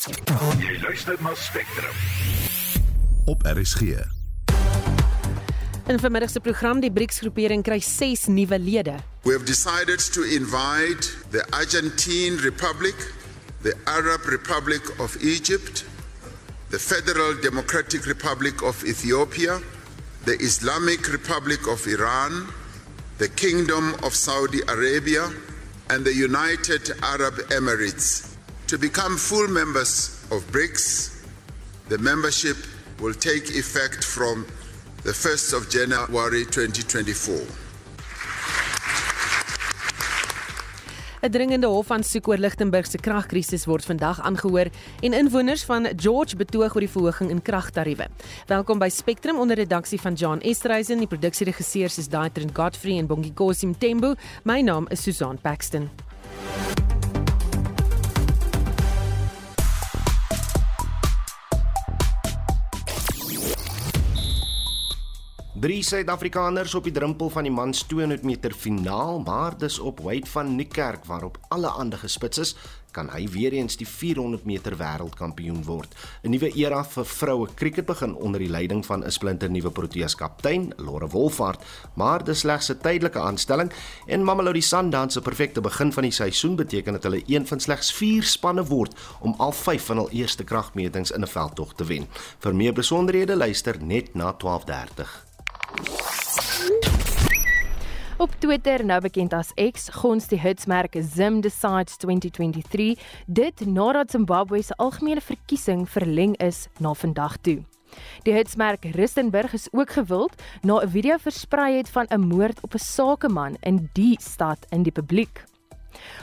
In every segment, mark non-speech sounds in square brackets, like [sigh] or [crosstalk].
Jy luister na Spectrum. op RSG. In vanmiddag se program die BRICS-groepering kry 6 nuwe lede. We have decided to invite the Argentine Republic, the Arab Republic of Egypt, the Federal Democratic Republic of Ethiopia, the Islamic Republic of Iran, the Kingdom of Saudi Arabia, and the United Arab Emirates to become full members of BRICS. The membership will take effect from the 1st of January 2024. 'n Dringende hofaansoek oor Lichtenburg se kragkrisis word vandag aangehoor en inwoners van George betoog oor die verhoging in kragtariewe. Welkom by Spectrum onder redaksie van John Estreisen, die produksieregisseurs is Daitrin Godfrey en Bongikosi Mtembu. My naam is Susan Paxton. Drie Suid-Afrikaners op die drempel van die mans 200 meter finaal, maar dis op Wade van Niekerk waarop alle ander gespits is, kan hy weer eens die 400 meter wêreldkampioen word. 'n Nuwe era vir vroue krieket begin onder die leiding van 'n splinternuwe Proteas kaptein, Lore Wolfhard, maar dis slegs 'n tydelike aanstelling en Mamelodi Sundowns se perfekte begin van die seisoen beteken dat hulle een van slegs 4 spanne word om al 5 van hul eerste kragmetings in 'n veldtog te wen. Vir meer besonderhede luister net na 12:30. Op Twitter, nou bekend as X, gons die hitsmerk Zim Decides 2023 dit nadat Zimbabwe se algemene verkiesing verleng is na vandag toe. Die hitsmerk Rustenburg is ook gewild na 'n video versprei het van 'n moord op 'n sakeman in die stad in die publiek.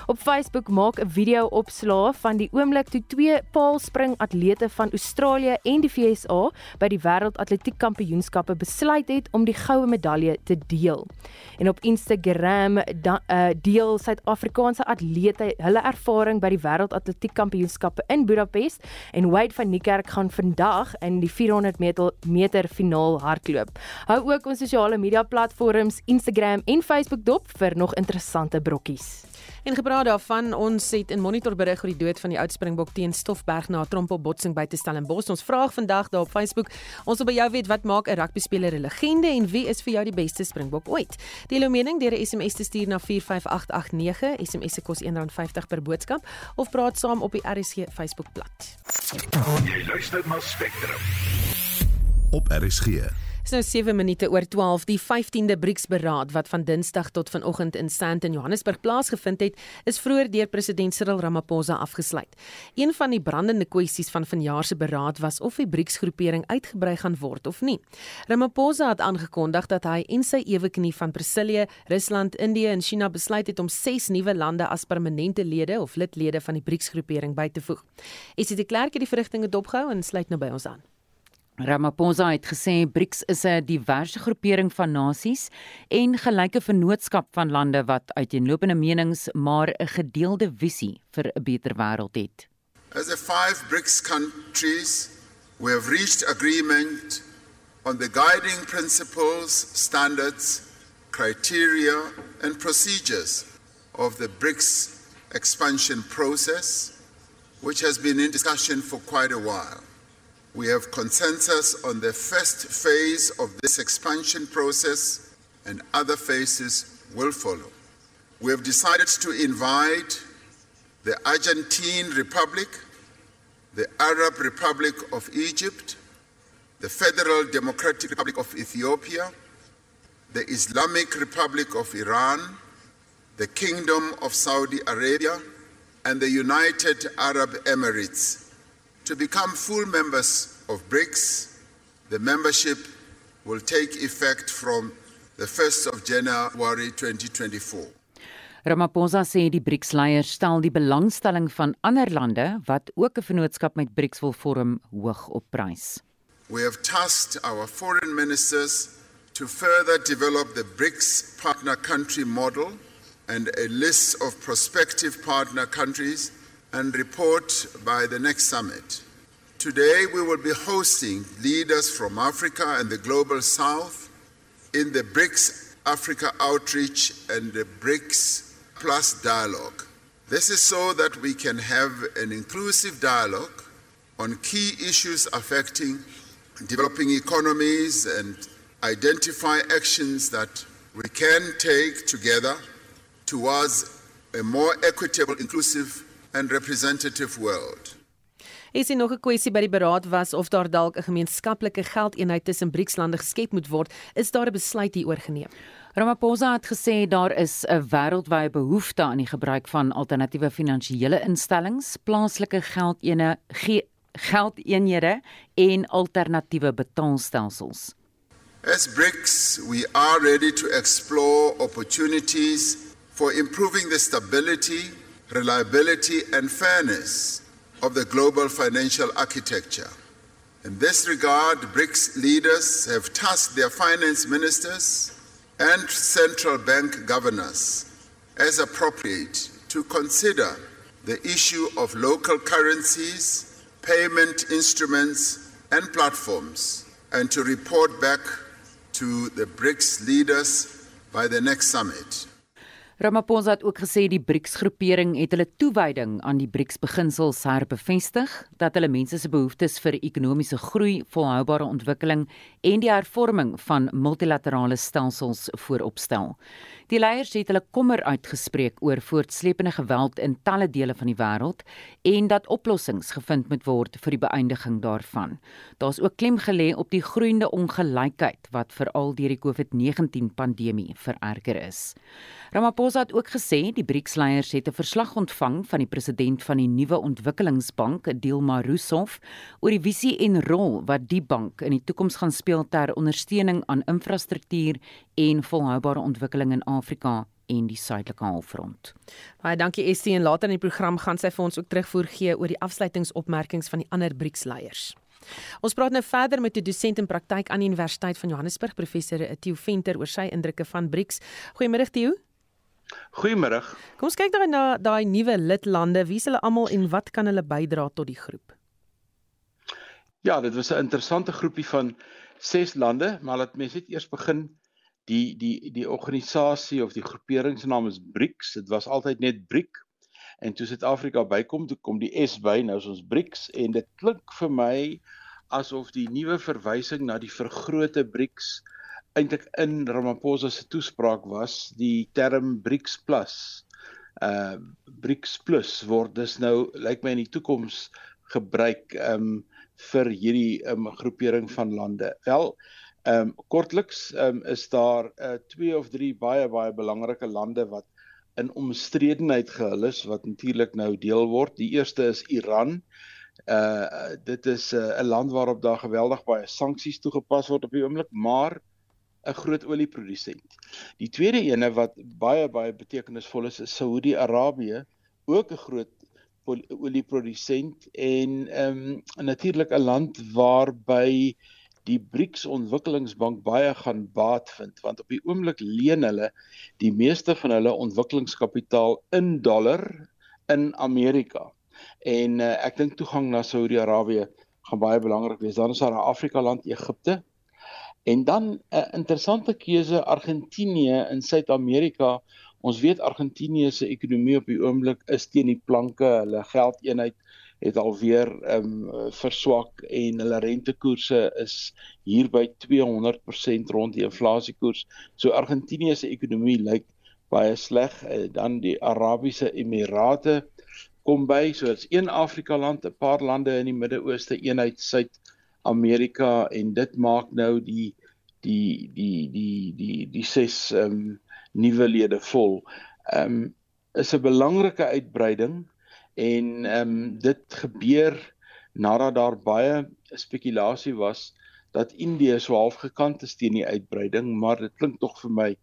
Op Facebook maak 'n video opslaa van die oomblik toe twee paalspring atlete van Australië en die VSA by die Wêreldatletiek Kampioenskappe besluit het om die goue medalje te deel. En op Instagram da, uh, deel Suid-Afrikaanse atlete hulle ervaring by die Wêreldatletiek Kampioenskappe in Budapest en Wade van Niekerk gaan vandag in die 400 meter, meter finaal hardloop. Hou ook ons sosiale media platforms Instagram en Facebook dop vir nog interessante brokkies. En gepraat daarvan, ons het in Monitor berig oor die dood van die oud Springbok teen Stoffberg na 'n trompelbotsing by te Stellenbosch. Ons vraag vandag daar op Facebook, ons wil by jou weet wat maak 'n rugbyspeler 'n legende en wie is vir jou die beste Springbok ooit? Deel jou mening deur 'n SMS te stuur na 45889. SMS se kos R1.50 per boodskap of praat saam op die RSG Facebookblad. Jy luister na Spectrum. Op RSG. Dis nou 7 minute oor 12. Die 15de BRICS-beraad wat van Dinsdag tot vanoggend in Sandton, Johannesburg plaasgevind het, is vroeër deur president Cyril Ramaphosa afgesluit. Een van die brandende kwessies van vanjaar se beraad was of die BRICS-groepering uitgebrei gaan word of nie. Ramaphosa het aangekondig dat hy en sy eweknie van Brasilië, Rusland, Indië en China besluit het om 6 nuwe lande as permanente lede of lidlede van die BRICS-groepering by te voeg. Esie de Klerk het die verrigtinge dopgehou en sluit nou by ons aan. Ramaphosa het gesê BRICS is 'n diverse groepering van nasies en gelyke vennootskap van lande wat uiteenlopende menings maar 'n gedeelde visie vir 'n beter wêreld het. As the five BRICS countries, we have reached agreement on the guiding principles, standards, criteria, and procedures of the BRICS expansion process, which has been in discussion for quite a while. We have consensus on the first phase of this expansion process, and other phases will follow. We have decided to invite the Argentine Republic, the Arab Republic of Egypt, the Federal Democratic Republic of Ethiopia, the Islamic Republic of Iran, the Kingdom of Saudi Arabia, and the United Arab Emirates to become full members of BRICS. The membership will take effect from the 1st of January 2024. Ramaphosa sê die BRICS-leiers stel die belangstelling van ander lande wat ook 'n vennootskap met BRICS wil vorm hoog op prys. We have tasked our foreign ministers to further develop the BRICS partner country model and a list of prospective partner countries and report by the next summit. Today, we will be hosting leaders from Africa and the global south in the BRICS Africa outreach and the BRICS Plus dialogue. This is so that we can have an inclusive dialogue on key issues affecting developing economies and identify actions that we can take together towards a more equitable, inclusive, and representative world. Is nog 'n kwessie by die beraad was of daar dalk 'n gemeenskaplike geldeenheid tussen BRICS-lande geskep moet word, is daar 'n besluit hieroor geneem. Ramaphosa het gesê daar is 'n wêreldwye behoefte aan die gebruik van alternatiewe finansiële instellings, plaaslike geldene, geldeenhede en alternatiewe betaalstelsels. As BRICS, we are ready to explore opportunities for improving the stability, reliability, and fairness of the global financial architecture. In this regard, BRICS leaders have tasked their finance ministers and central bank governors as appropriate to consider the issue of local currencies, payment instruments, and platforms, and to report back to the BRICS leaders by the next summit. Ramaphosa het ook gesê die BRICS-groepering het hulle toewyding aan die BRICS-beginsels herbevestig, dat hulle mense se behoeftes vir ekonomiese groei, volhoubare ontwikkeling en die hervorming van multilaterale stelsels vooropstel. Die leiers het hulle kommer uitgespreek oor voortsleepende geweld in talle dele van die wêreld en dat oplossings gevind moet word vir die beëindiging daarvan. Daar's ook klem gelê op die groeiende ongelykheid wat veral deur die COVID-19 pandemie vererger is. Ramaphosa het ook gesê die BRICS-leiers het 'n verslag ontvang van die president van die nuwe ontwikkelingsbank, Dilma Rousseff, oor die visie en rol wat die bank in die toekoms gaan speel ter ondersteuning aan infrastruktuur en volhoubare ontwikkeling in Afrika en die suidelike halfrond. Baie dankie Estie en later in die program gaan sy vir ons ook terugvoer gee oor die afsluitingsopmerkings van die ander BRICS-leiers. Ons praat nou verder met 'n dosent in praktyk aan die Universiteit van Johannesburg, professor Theo Venter oor sy indrukke van BRICS. Goeiemôre Theo. Goeiemôre. Kom ons kyk dan na daai nuwe lidlande. Wie is hulle almal en wat kan hulle bydra tot die groep? Ja, dit was 'n interessante groepie van 6 lande, maar laat mens net eers begin die die die organisasie of die groepering se naam is BRICS. Dit was altyd net BRIC. En toe Suid-Afrika bykom, toe kom die S by, nou is ons BRICS en dit klink vir my asof die nuwe verwysing na die vergrote BRICS eintlik in Ramaphosa se toespraak was, die term BRICS Plus. Uh BRICS Plus word dus nou lyk my in die toekoms gebruik um vir hierdie um groepering van lande. Wel, Ehm um, kortliks um, is daar uh, twee of drie baie baie belangrike lande wat in omstredenheid gehul is wat natuurlik nou deel word. Die eerste is Iran. Uh dit is 'n uh, land waarop daar geweldig baie sanksies toegepas word op die oomblik, maar 'n groot olieprodusent. Die tweede ene wat baie baie betekenisvol is, is Saudi-Arabië, ook 'n groot olieprodusent en ehm um, natuurlik 'n land waarby die BRICS ontwikkelingsbank baie gaan baat vind want op die oomblik leen hulle die meeste van hulle ontwikkelingskapitaal in dollar in Amerika. En uh, ek dink toegang na Saudi-Arabië gaan baie belangrik wees. Dan is daar 'n Afrika land Egipte. En dan 'n uh, interessante keuse Argentinië in Suid-Amerika. Ons weet Argentinië se ekonomie op die oomblik is teen die planke. Hulle geldeenheid het alweer ehm um, verswak en hulle rentekoerse is hier by 200% rond die inflasiekoers. So Argentinië se ekonomie lyk baie sleg. Eh, dan die Arabiese Emirate kom by, so dit's een Afrika land, 'n paar lande in die Midde-Ooste, een uit Suid-Amerika en dit maak nou die die die die die die ses ehm um, nuwe lede vol. Ehm um, is 'n belangrike uitbreiding en ehm um, dit gebeur nadat daar baie spekulasie was dat Indië so half gekant is teen die uitbreiding, maar dit klink tog vir my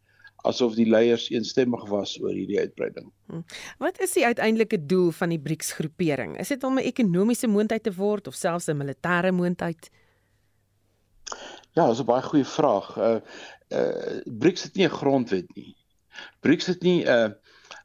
asof die leiers eensstemmig was oor hierdie uitbreiding. Hm. Wat is die uiteindelike doel van die BRICS groepering? Is dit om 'n ekonomiese moondheid te word of selfs 'n militêre moondheid? Ja, dis 'n baie goeie vraag. Uh uh BRICS het nie 'n grondwet nie. BRICS het nie 'n uh,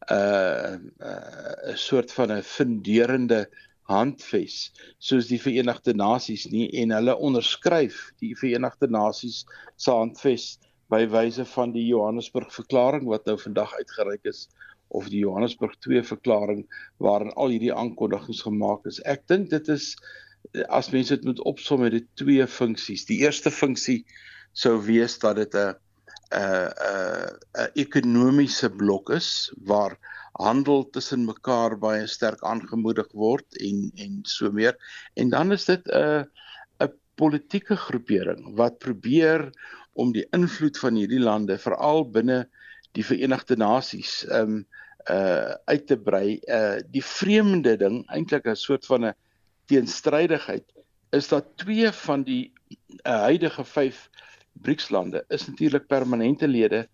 'n uh, 'n uh, soort van 'n funderende handves soos die Verenigde Nasies nie en hulle onderskryf die Verenigde Nasies se handves by wyse van die Johannesburg verklaring wat nou vandag uitgereik is of die Johannesburg 2 verklaring waarin al hierdie aankondigings gemaak is. Ek dink dit is as mense dit moet opsom met die twee funksies. Die eerste funksie sou wees dat dit 'n 'n 'n ekonomiese blok is waar handel tussen mekaar baie sterk aangemoedig word en en so meer. En dan is dit 'n 'n politieke groepering wat probeer om die invloed van hierdie lande veral binne die Verenigde Nasies um uh uit te brei. Uh die vreemde ding, eintlik 'n soort van 'n teenstrydigheid, is dat twee van die uh, huidige 5 BRICS lande is natuurlik permanente lede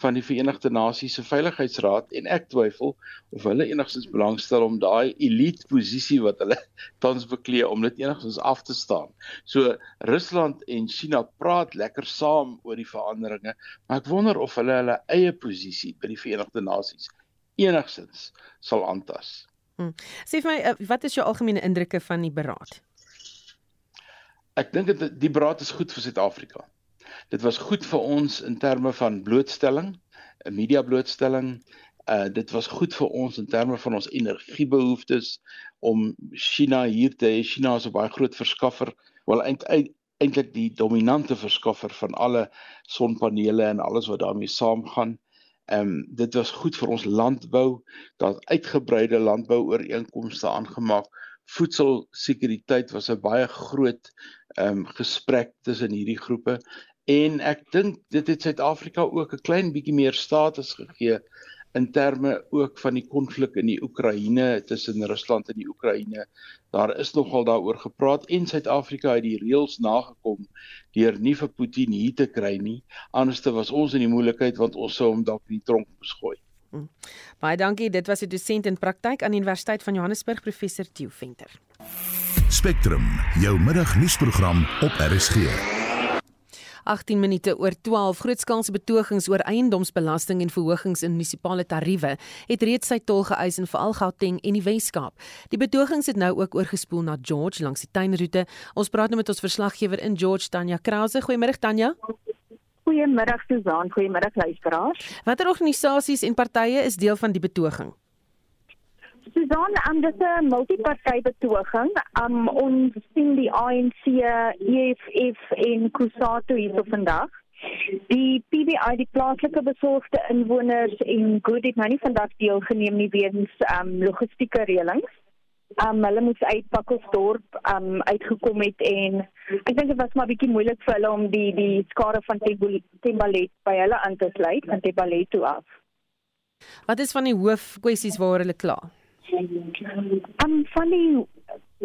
van die Verenigde Nasies se Veiligheidsraad en ek twyfel of hulle enigstens belangstel om daai elite posisie wat hulle [laughs] tans beklee om dit enigstens af te staan. So Rusland en China praat lekker saam oor die veranderinge, maar ek wonder of hulle hulle eie posisie by die Verenigde Nasies enigstens sal aantas. Hmm. Sê vir my, eh, wat is jou algemene indrukke van die beraad? Ek dink dit die beraad is goed vir Suid-Afrika. Dit was goed vir ons in terme van blootstelling, media blootstelling. Uh dit was goed vir ons in terme van ons energiebehoeftes om China hier te hê. China is 'n baie groot verskaffer, wel eintlik die dominante verskaffer van alle sonpanele en alles wat daarmee saamgaan. Ehm um, dit was goed vir ons landbou, dat uitgebreide landbouooreenkomste aangemaak. Voedselsekuriteit was 'n baie groot ehm um, gesprek tussen hierdie groepe En ek dink dit het Suid-Afrika ook 'n klein bietjie meer status gegee in terme ook van die konflik in die Oekraïne tussen Rusland en die Oekraïne. Daar is nogal daaroor gepraat en Suid-Afrika het die reëls nagekom deur nie vir Putin hier te kry nie. Anderste was ons in die moeilikheid want ons sou hom dalk in die tronk moes gooi. Hmm. Baie dankie. Dit was 'n dosent in praktyk aan die Universiteit van Johannesburg, professor Theo Venter. Spectrum, jou middagnuusprogram op RSG. 18 minute oor 12 grootskaalse betogings oor eiendomsbelasting en verhogings in munisipale tariewe het reeds sy tol geëis in veral Gauteng en die Wes-Kaap. Die betogings het nou ook oorgespoel na George langs die tuinroete. Ons praat nou met ons verslaggewer in George Tanya Krause. Goeiemôre Tanya. Goeiemiddag Susan, goeiemiddag luisteraars. Watter organisasies en partye is deel van die betoging? Susan, um, dit is 'n multipartytjie betoging. Um ons sien die ANC, EFF en Kusatu hier op vandag. Die PBI, die plaaslike besorgde inwoners en Good het nou nie vandag deelgeneem nie weens um logistieke reëlings. Um hulle moes uit Pakkelsdorp um uitgekom het en ek dink dit was maar bietjie moeilik vir hulle om die die skare van Tembalet by hulle aan te sluit van Tembalet toe af. Wat is van die hoof kwessies waaroor hulle kla? Um van die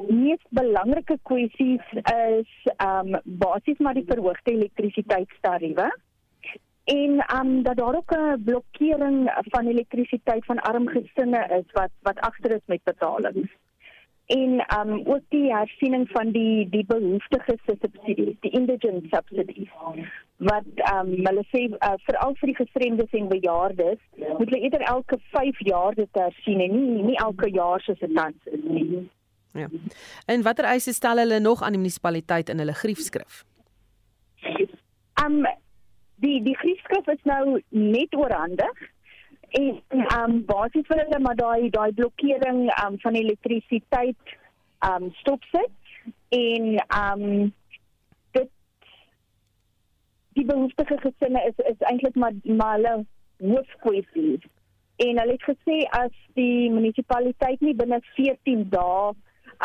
mees belangrike kwessies is um basies maar die verhoogde elektrisiteitstariewe. En um dat daar ook 'n blokkering van elektrisiteit van arm gesinne is wat wat agter is met betalings en um ook die hersiening van die die behoeftiges subsidies, die indigent subsidies. Wat um hulle sê uh, veral vir die gestremdes en bejaardes, moet hulle eerder elke 5 jaar dit hersien en nie nie elke jaar soos dit tans is nie. Ja. En watter eise stel hulle nog aan die munisipaliteit in hulle griefskrif? Um die die griefskrif is nou net oorhandig en ehm um, basies wil hulle maar daai daai blokkering ehm um, van elektrisiteit ehm um, stopsit en ehm um, dit die behoeftige gesinne is is eintlik maar maar hulle hoofkwessie en hulle het gesê as die munisipaliteit nie binne 14 dae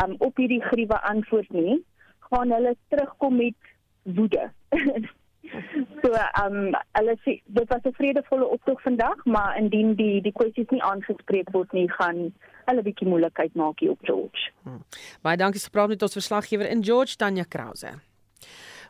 um, op hierdie gruwe antwoord nie gaan hulle terugkom met woede [laughs] [laughs] So ehm um, hulle sê dit was 'n vredevolle optog vandag, maar indien die die kwessies nie aangespreek word nie, gaan hulle bietjie moeilikheid maak hier op George. Hmm. Baie dankie vir gepraat met ons verslaggewer in George Tanya Krause.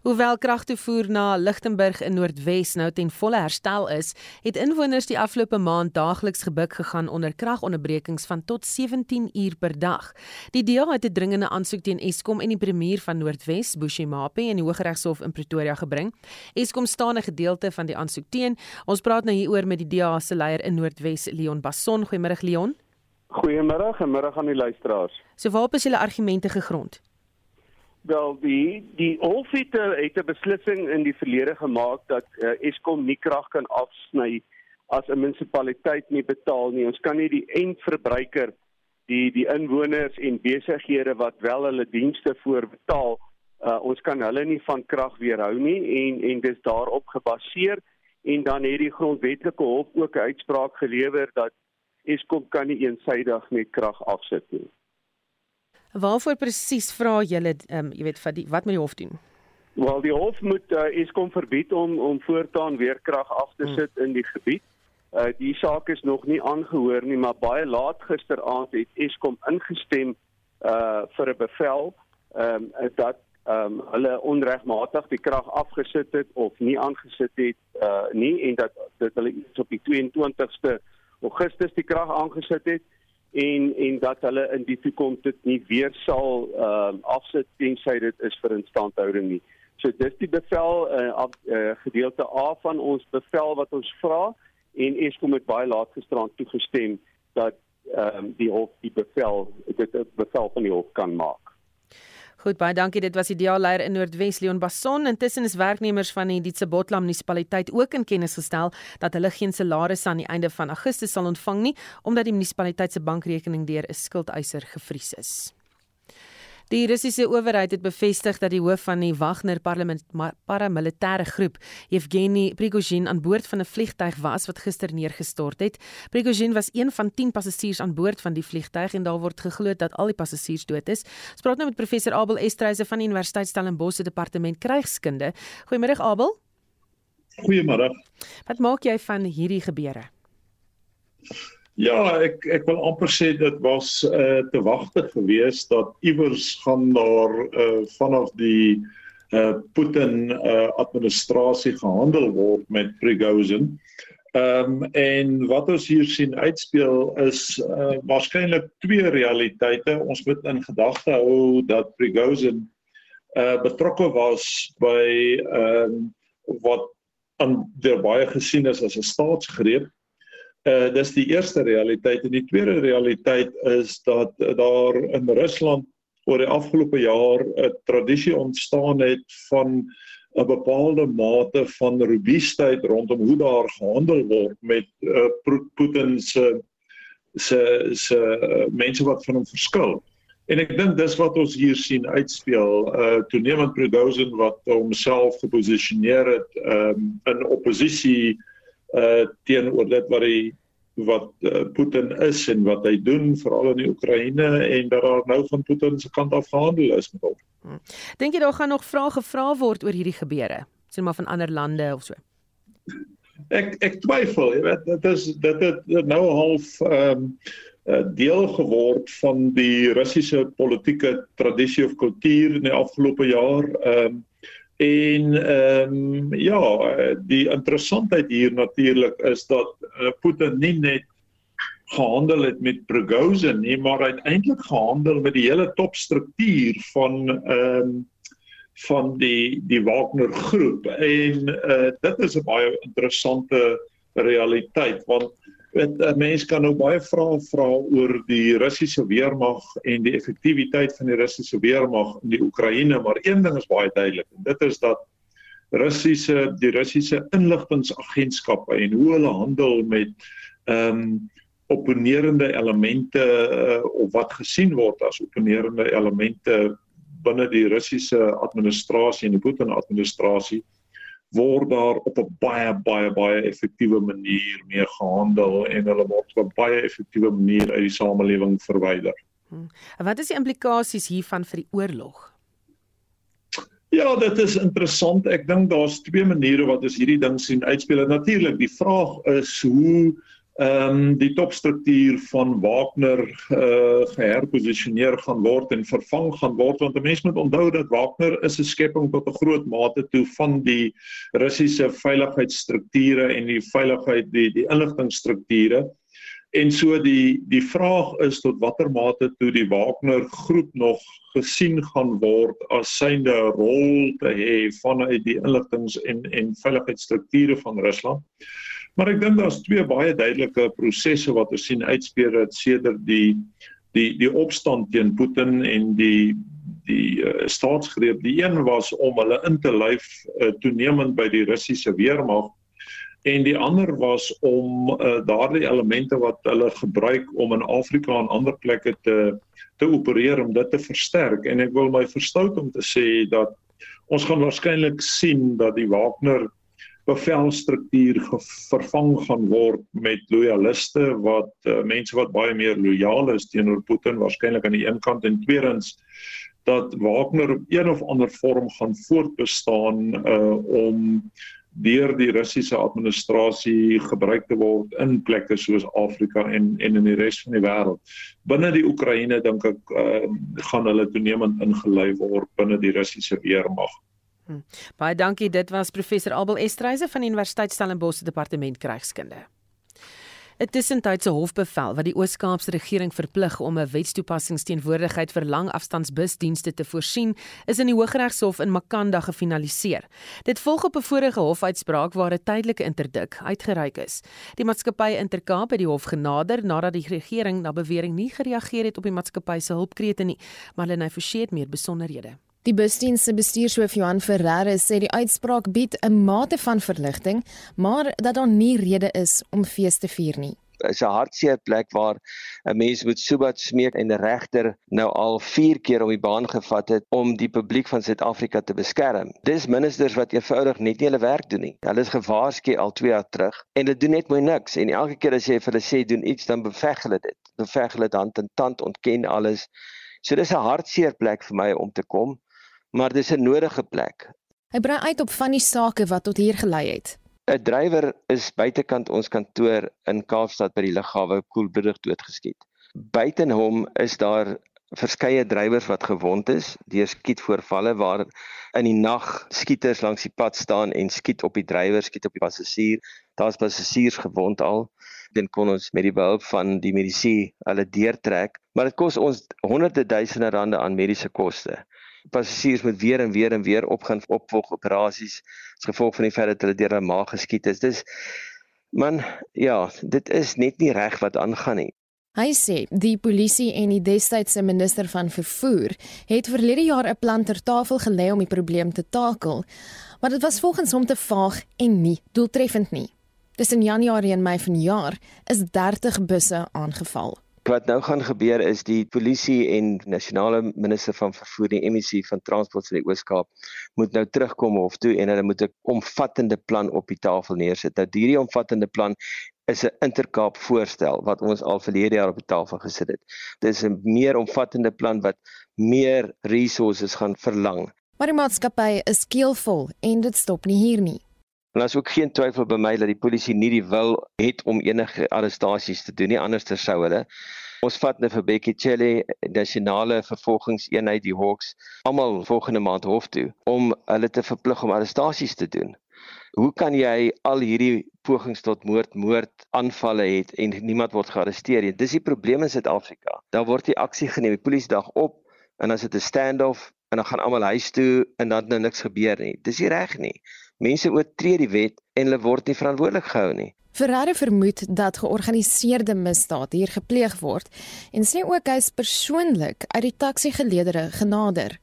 Hoewel kragtoevoer na Lichtenburg in Noordwes nou ten volle herstel is, het inwoners die afgelope maand daagliks gebuk gegaan onder kragonderbrekings van tot 17 uur per dag. Die DA het 'n dringende aansoek teen Eskom en die premier van Noordwes, Bushimape, in die Hooggeregshof in Pretoria gebring. Eskom staan 'n gedeelte van die aansoek teen. Ons praat nou hieroor met die DA se leier in Noordwes, Leon Basson. Goeiemôre Leon. Goeiemôre en middag aan die luisteraars. So waarop is julle argumente gegrond? Wel die die hof het, het 'n beslissing in die verlede gemaak dat uh, Eskom nie krag kan afsny as 'n munisipaliteit nie betaal nie. Ons kan nie die eindverbruiker die die inwoners en besighede wat wel hulle dienste voorbetaal uh, ons kan hulle nie van krag weerhou nie en en dis daarop gebaseer en dan het die grondwetlike hof ook 'n uitspraak gelewer dat Eskom kan nie eensydig net krag afsit nie. Waarvoor presies vra julle um, jy weet wat die, wat moet die hof doen? Wel die hof moet uh, Eskom verbied om om voortaan weer krag af te hmm. sit hmm. in die gebied. Uh die saak is nog nie aangehoor nie, maar baie laat gisteraand het Eskom ingestem uh vir 'n bevel ehm um, dat ehm um, hulle onregmatig die krag afgesit het of nie aangesit het uh nie en dat dit hulle op die 22ste Augustus die krag aangesit het en en dat hulle in die toekoms dit nie weer sal ehm uh, afsit tensy dit is vir instandhouding nie. So dis die bevel uh, af, uh gedeelte A van ons bevel wat ons vra en Eskom het baie laat gisterand toegestem dat ehm um, die hof die bevel dit 'n bevel van die hof kan maak. Goed baie dankie. Dit was die diaalleier in Noordwes Leon Basson. Intussen is werknemers van die Dietsebotla munisipaliteit ook in kennis gestel dat hulle geen salarisse aan die einde van Augustus sal ontvang nie omdat die munisipaliteit se bankrekening deur 'n skuldeiser gevries is. Die Russiese owerheid het bevestig dat die hoof van die Wagner paramilitêre groep, Yevgeny Prigozhin, aan boord van 'n vliegtyg was wat gister neergestort het. Prigozhin was een van 10 passasiers aan boord van die vliegtyg en daar word geglo dat al die passasiers dood is. Ons praat nou met professor Abel Estreise van die Universiteit Stellenbosch se departement krygskunde. Goeiemôre Abel. Goeiemôre. Wat maak jy van hierdie gebeure? Ja, ek ek wil amper sê dit was uh te wagte geweest dat iewers gaan daar uh vanaf die uh Putin uh administrasie gehandel word met Prigozhin. Ehm um, en wat ons hier sien uitspeel is uh waarskynlik twee realiteite. Ons moet in gedagte hou dat Prigozhin uh betrokke was by ehm um, wat aan deur baie gesien is as 'n staatsgreep Uh dis die eerste realiteit en die tweede realiteit is dat uh, daar in Rusland oor die afgelope jaar 'n tradisie ontstaan het van 'n bepaalde mate van robuustheid rondom hoe daar gehandel word met uh, Putin se se se mense wat van hom verskil. En ek dink dis wat ons hier sien uitspeel. Uh toenemend Prigozhin wat homself geposisioneer het um, in oppositie uh teenoor dit wat hy wat uh, Putin is en wat hy doen veral in die Oekraïne en dat daar nou van Putin se kant af gehandel is met hom. Hmm. Dink jy daar gaan nog vrae gevra word oor hierdie gebeure? Sien maar van ander lande of so. Ek ek twyfel, jy weet dit is dit het nou half ehm um, deel geword van die Russiese politieke tradisie of kultuur in die afgelope jaar ehm um, En ehm um, ja, die interessantheid hier natuurlik is dat uh, Putin nie net gehandel het met Prigozhin nie, maar uiteindelik gehandel met die hele topstruktuur van ehm um, van die die Wagner groep. En uh, dit is 'n baie interessante realiteit want weet 'n mens kan nou baie vrae vra oor die Russiese weermag en die effektiwiteit van die Russiese weermag in die Oekraïne, maar een ding is baie duidelik en dit is dat Russiese die Russiese inligtingagentskappe en hoe hulle handel met ehm um, opponerende elemente uh, of wat gesien word as opponerende elemente binne die Russiese administrasie en die Putin administrasie word daar op 'n baie baie baie effektiewe manier mee gehandel en hulle word op 'n baie effektiewe manier uit die samelewing verwyder. Hmm. Wat is die implikasies hiervan vir die oorlog? Ja, dit is interessant. Ek dink daar's twee maniere wat ons hierdie ding sien uitspeel. Natuurlik, die vraag is hoe ehm um, die topstruktuur van Wagner uh, geherposisioneer gaan word en vervang gaan word want 'n mens moet onthou dat Wagner is 'n skepping tot 'n groot mate toe van die Russiese veiligheidsstrukture en die veiligheid die die inligtingstrukture en so die die vraag is tot watter mate toe die Wagner groep nog gesien gaan word as synde rol te hê vanuit die inligtings en en veiligheidsstrukture van Rusland. Maar ek dink daar's twee baie duidelike prosesse wat ons sien uitspeel dat sedert die die die opstand teen Putin en die die uh, staatsgreep die een was om hulle in te lyf uh, toenemend by die Russiese weermag en die ander was om uh, daardie elemente wat hulle gebruik om in Afrika en ander plekke te te opereer om dit te versterk. En ek wil my verstout om te sê dat ons gaan waarskynlik sien dat die Wagner bevelstruktuur vervang gaan word met loyaliste wat uh, mense wat baie meer lojaal is teenoor Putin waarskynlik aan die een kant en tweedens dat Wagner op een of ander vorm gaan voortbestaan uh om deur die Russiese administrasie gebruik te word in plekke soos Afrika en en in die res van die wêreld. Binne die Oekraïne dink ek uh, gaan hulle toenemend ingelei word binne die Russiese weermag. Hm. Baie dankie. Dit was professor Abel Estreise van Universiteit Stellenbosch se departement krygskunde. 'n tussentydse hofbevel wat die Oos-Kaapse regering verplig om 'n wetstoepassingsteenwoordigheid vir langafstandsbusdienste te voorsien, is in die Hooggeregshof in Makanda gefinaliseer. Dit volg op 'n vorige hofuitspraak waar 'n tydelike interdik uitgereik is. Die maatskappy Intercape het die hof genader nadat die regering na bewering nie gereageer het op die maatskappy se hulpkrete nie, maar hulle het verseker meer besonderhede. Die busdiens se bestuurshoof Johan Ferreira sê die uitspraak bied 'n mate van verligting, maar dat daar nie rede is om fees te vier nie. Dit is 'n hartseer plek waar 'n mens moet sobat smeek en 'n regter nou al 4 keer op die baan gevat het om die publiek van Suid-Afrika te beskerm. Dis ministers wat eenvoudig net nie hulle werk doen nie. Hulle is gewaarsku al 2 jaar terug en hulle doen net mooi niks en elke keer as jy vir hulle sê doen iets dan beveg hulle dit. Beveg hulle dan hand en tand ontken alles. So dis 'n hartseer plek vir my om te kom maar dis 'n nodige plek. Hy brei uit op van die sake wat tot hier gelei het. 'n Drywer is buitekant ons kantoor in Kaapstad by die lughawe koelbloedig doodgeskiet. Buiten hom is daar verskeie drywers wat gewond is deur skietvoorvalle waar in die nag skieters langs die pad staan en skiet op die drywer, skiet op die passasier. Daar's passasiers gewond al. Dan kon ons met die behulp van die medisyne hulle deurtrek, maar dit kos ons honderde duisende rande aan mediese koste passasiers moet weer en weer en weer opgaan opvolg operasies as gevolg van die feit dat hulle deur 'n maag geskiet is. Dis man, ja, dit is net nie reg wat aangaan nie. Hy sê die polisie en die destydse minister van vervoer het verlede jaar 'n plan ter tafel gelê om die probleem te takel, maar dit was volgens hom te vaag en nie doeltreffend nie. Tussen Januarie en Mei vanjaar is 30 busse aangeval. Wat nou gaan gebeur is die polisie en nasionale minister van vervoer die MEC van transport in die Oos-Kaap moet nou terugkom hof toe en hulle moet 'n omvattende plan op die tafel neersit. Nou hierdie omvattende plan is 'n interkaap voorstel wat ons al verlede jaar op die tafel gesit het. Dit is 'n meer omvattende plan wat meer resources gaan verlang. Maar die maatskappy is keelvol en dit stop nie hier nie. En daar's ook geen twyfel by my dat die polisie nie die wil het om enige arrestasies te doen nie anders sou hulle. Ons vat nou vir Becky Chelly, nasionale vervolgingseenheid die Hawks, almal volgende maand hof toe om hulle te verplig om arrestasies te doen. Hoe kan jy al hierdie pogings tot moord, moord aanvalle het en niemand word gearresteer nie? Dis die probleem in Suid-Afrika. Daar word die aksie geneem, die polisie dag op en dan sit 'n stand-off en dan gaan almal huis toe en dan nou niks gebeur nie. Dis nie reg nie. Mense oortree die wet en hulle word nie verantwoordelik gehou nie. Ferrari vermoed dat georganiseerde misdaad hier gepleeg word en sê ook hy is persoonlik uit die taxi-geleedere genader.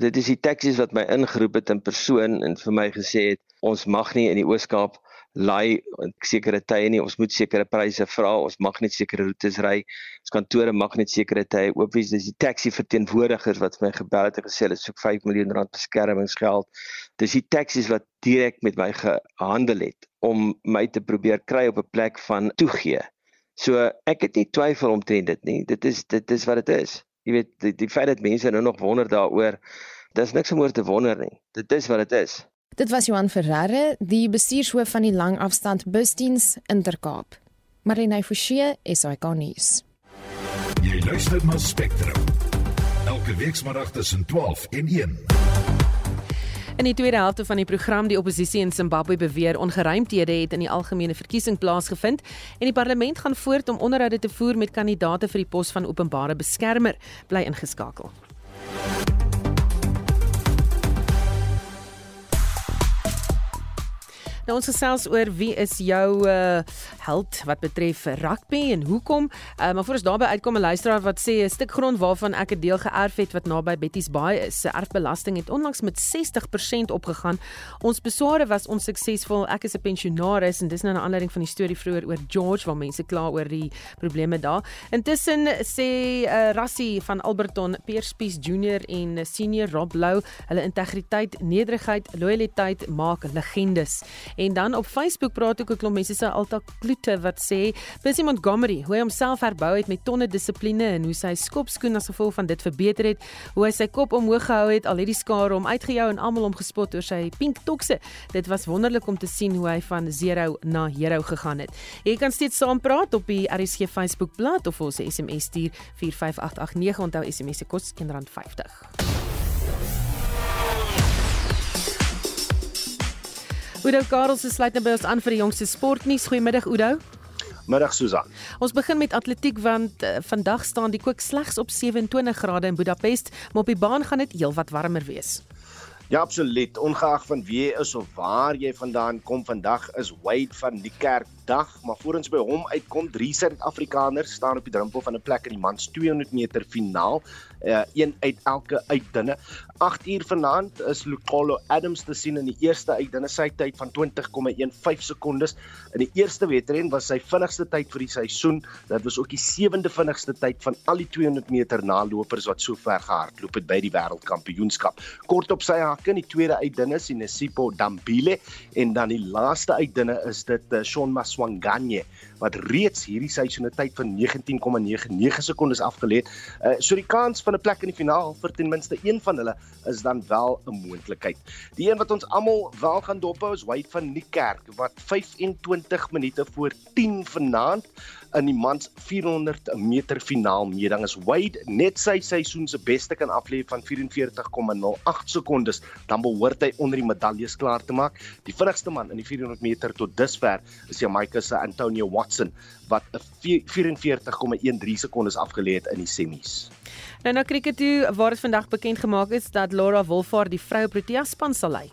Dit is die taksies wat my ingeroep het in persoon en vir my gesê het ons mag nie in die Oos-Kaap laai sekere tye nie. Ons moet sekere pryse vra. Ons mag net sekere roetes ry. Ons kantore mag net sekere tye oop wees. Dis die taxi verteenwoordigers wat my gebel het en gesê hulle soek 5 miljoen rand beskermingsgeld. Dis die taksies wat direk met my gehandel het om my te probeer kry op 'n plek van toegee. So ek het nie twyfel omtrent dit nie. Dit is dit is wat dit is. Jy weet die, die feit dat mense nou nog wonder daaroor, dis niks om oor te wonder nie. Dit is wat dit is. Dit was Johan Ferreira, die bestuurshoof van die langafstand busdiens Intercape. Marina Forsie, SAK nuus. Jy luister na Spectrum. Elke week saterdag tussen 12 en 1. In die tweede helfte van die program die oppositie in Zimbabwe beweer ongeruimthede het in die algemene verkiesing plaasgevind en die parlement gaan voort om onderhoude te voer met kandidaate vir die pos van openbare beskermer. Bly ingeskakel. Nou ons gesels oor wie is jou uh, held wat betref rugby en hoekom. Uh, maar voor ons daarby uitkom 'n luisteraar wat sê 'n stuk grond waarvan ek 'n deel geërf het wat naby Betty's Baai is, se erfbelasting het onlangs met 60% opgegaan. Ons besware was onsuksesvol. Ek is 'n pensionaris en dis nou 'n aanleiding van die storie vroeër oor George waar mense kla oor die probleme daar. Intussen sê uh, Rassie van Alberton, Pierspies Junior en Senior Rob Lou, hulle integriteit, nederigheid, lojaliteit maak legendes. En dan op Facebook praat ook 'n klomp mense se Alta Kloete wat sê Busy Montgomery, hoe hy homself herbou het met tonne dissipline en hoe sy skopskoen as gevolg van dit verbeter het, hoe hy sy kop omhoog gehou het al het die skare hom uitgejou en almal hom gespot oor sy pink tokse. Dit was wonderlik om te sien hoe hy van zero na hero gegaan het. Jy kan steeds saampraat op die RSG Facebook bladsy of ons SMS stuur 45889 onthou SMS se kos R1.50. Udo Karels sluit nou by ons aan vir die jongste sportnuus. Goeiemiddag Udo. Middag Susan. Ons begin met atletiek want uh, vandag staan die kook slegs op 27 grade in Budapest, maar op die baan gaan dit heelwat warmer wees. Ja, absoluut. Ongeag van wie jy is of waar jy vandaan kom, vandag is Wade van die Kerk dag, maar voor ons by hom uitkom, drie Suid-Afrikaners staan op die drempel van 'n plek in die mans 200 meter finaal, uh, een uit elke uitdinne. 8 uur vanaand is Lucolo Adams te sien in die eerste uitdinne sy tyd van 20,15 sekondes. In die eerste wedren was sy vinnigste tyd vir die seisoen. Dit was ook die sewende vinnigste tyd van al die 200 meter nalopers wat sover gehardloop het by die wêreldkampioenskap. Kort op sy hakke in die tweede uitdinne sien Sipo Dambile en dan die laaste uitdinne is dit uh, Shaun 我干你！Wat reeds hierdie seisoen 'n tyd van 19,99 sekondes afgelê het. Uh, so die kans van 'n plek in die finaal vir ten minste een van hulle is dan wel 'n moontlikheid. Die een wat ons almal wel gaan dophou is Wade van Niekerk wat 25 minute voor 10 vanaand in die mans 400 meter finaal meeding is Wade net sy seisoen se beste kan aflê van 44,08 sekondes dan behoort hy onder die medaljes klaar te maak die vinnigste man in die 400 meter tot dusver is Jamaica se Antonio Watson wat 'n 44,13 sekondes afgelê het in die semis Nou na krieket toe waar dit vandag bekend gemaak is dat Laura Wolfhard die vroue Protea span sal lei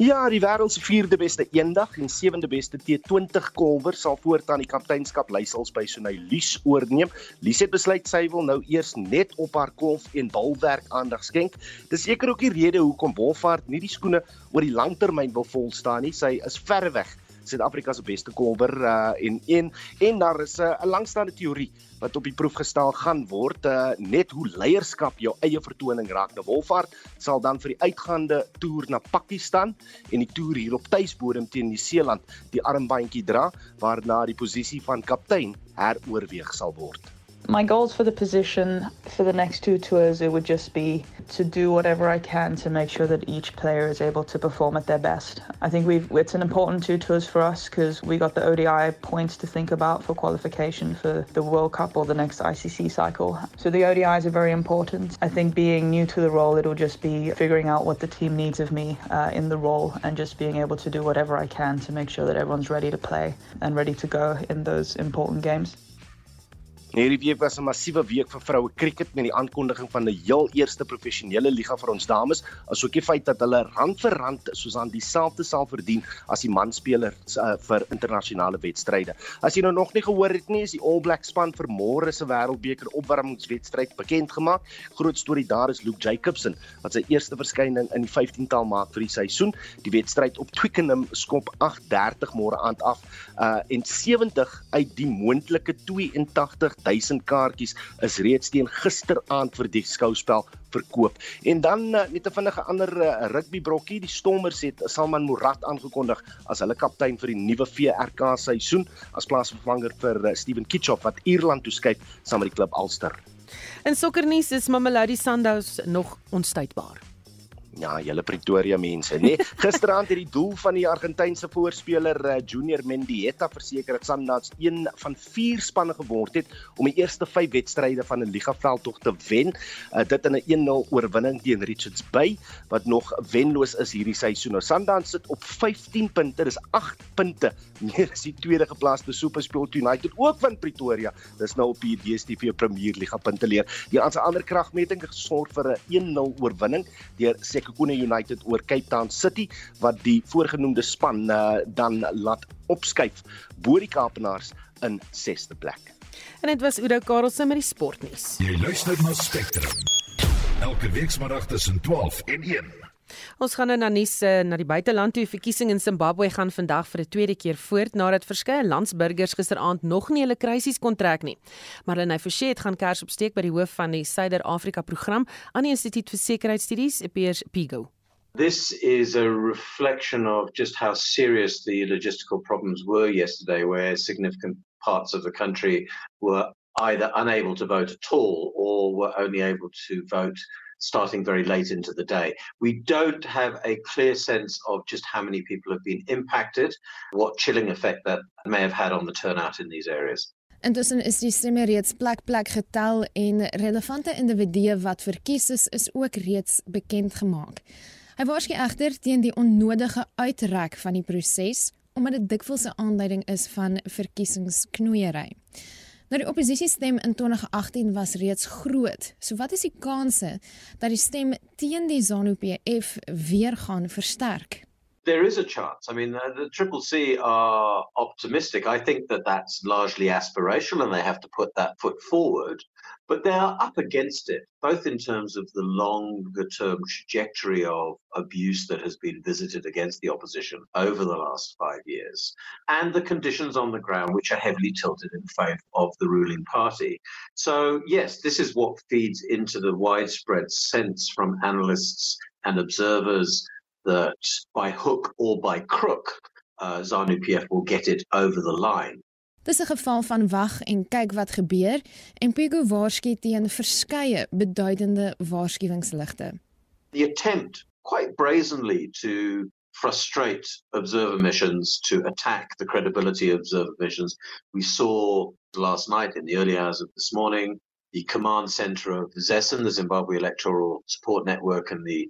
Ja, die wêreld se vierde beste eendag en sewende beste T20 kolwer sal voortaan die kapteinskap leiersels by Sonay Lies oorneem. Lies het besluit sy wil nou eers net op haar golf en balwerk aandag skenk. Dis seker ook die rede hoekom Wolfhard nie die skoene oor die langtermyn wil volstaan nie. Sy is verreweg Suid-Afrika se beste kolwer uh, en een en daar is 'n uh, langstaande teorie wat op die proef gestel gaan word uh, net hoe leierskap jou eie vertoning raak. Nou Wolfhard sal dan vir die uitgaande toer na Pakistan en die toer hier op tuisbodem teen Nieu-Seeland die armbandjie dra waarna die posisie van kaptein heroorweeg sal word. My goals for the position for the next two tours it would just be to do whatever I can to make sure that each player is able to perform at their best. I think we've it's an important two tours for us because we got the ODI points to think about for qualification for the World Cup or the next ICC cycle. So the ODIs are very important. I think being new to the role, it'll just be figuring out what the team needs of me uh, in the role and just being able to do whatever I can to make sure that everyone's ready to play and ready to go in those important games. Hierdie week was 'n massiewe week vir vroue cricket met die aankondiging van 'n heel eerste professionele liga vir ons dames, asook die feit dat hulle rand vir rand soos aan dieselfde sal verdien as die manspelers uh, vir internasionale wedstryde. As jy nou nog nie gehoor het nie, is die All Black span vir môre se wêreldbeker opwarmingswedstryd bekend gemaak. Groot storie daar is Luke Jacobson wat sy eerste verskyning in die 15-tal maak vir die seisoen. Die wedstryd op Twickenham skop 8:30 môre aand af uh, en 70 uit die moontlike 82 1000 kaartjies is reeds teen gisteraand vir die skouspel verkoop. En dan uh, net 'n vinnige ander uh, rugby brokkie, die Stormers het Salman Murat aangekondig as hulle kaptein vir die nuwe VRK seisoen as plaasvervanger vir uh, Steven Kitchoff wat Ierland toeskuif saam met die klub Ulster. In sokkernuus is Mamelodi Sundowns nog onstuitbaar. Ja, julle Pretoria mense, nê. [laughs] Nee, Gisteraand het die doel van die Argentynse voorspeler uh, Junior Mendieta verseker dat Sundowns een van vier spanne geword het om die eerste 5 wedstryde van 'n ligaveldtog te wen. Uh, dit in 'n 1-0 oorwinning teen Richards Bay wat nog wenloos is hierdie seisoen. Nou Sundowns sit op 15 punte, dis 8 punte meer as die tweede geplaaste SuperSport United ook van Pretoria. Dis nou op die DStv Premier Liga punte leer. Die ander kragmeting gesorg vir 'n 1-0 oorwinning deur Sek Sekhukhune United oor Cape Town City wat die voorgenoemde span uh, dan laat opskuif bo die Kaapenaars in 6de plek. En dit was Udo Karelse met die sportnuus. Jy luister na Spectrum. Elke weekmiddag tussen 12 en 1. Ons gaan nou na nuus uh, na die buiteland toe. Verkiesing in Zimbabwe gaan vandag vir 'n tweede keer voort nadat verskeie landsburgers gisteraand nog nie hulle krisis kon trek nie. Marlene Forsie het gaan kers opsteek by die hoof van die Suider-Afrika program aan die Instituut vir Sekuriteitsstudies, Piers Pigo. This is a reflection of just how serious the logistical problems were yesterday, where significant parts of the country were either unable to vote at all or were only able to vote starting very late into the day. We don't have a clear sense of just how many people have been impacted, what chilling effect that may have had on the turnout in these areas. Intussen is die stemme reeds plek plek getel en relevante individue wat verkies is, is ook reeds bekend gemaak. Hy waarsku egter teen die onnodige uitrek van die proses omdat dit dikwels 'n aanduiding is van verkiesingsknoeiery. Nou die oppositiestem in 2018 was reeds groot. So wat is die kanse dat die stem teen die ZANU-PF weer gaan versterk? There is a chance. I mean, uh, the Triple C are optimistic. I think that that's largely aspirational and they have to put that foot forward. But they are up against it, both in terms of the longer term trajectory of abuse that has been visited against the opposition over the last five years, and the conditions on the ground, which are heavily tilted in favour of the ruling party. So, yes, this is what feeds into the widespread sense from analysts and observers that by hook or by crook, uh, ZANU PF will get it over the line. Dis 'n geval van wag en kyk wat gebeur en Pigo waarsku teen verskeie beduidende waarskuwingsligte. The attempt quite brazenly to frustrate observer missions to attack the credibility of observer missions. We saw last night in the early hours of this morning the command center of ZESN, the Zimbabwe Electoral Support Network and the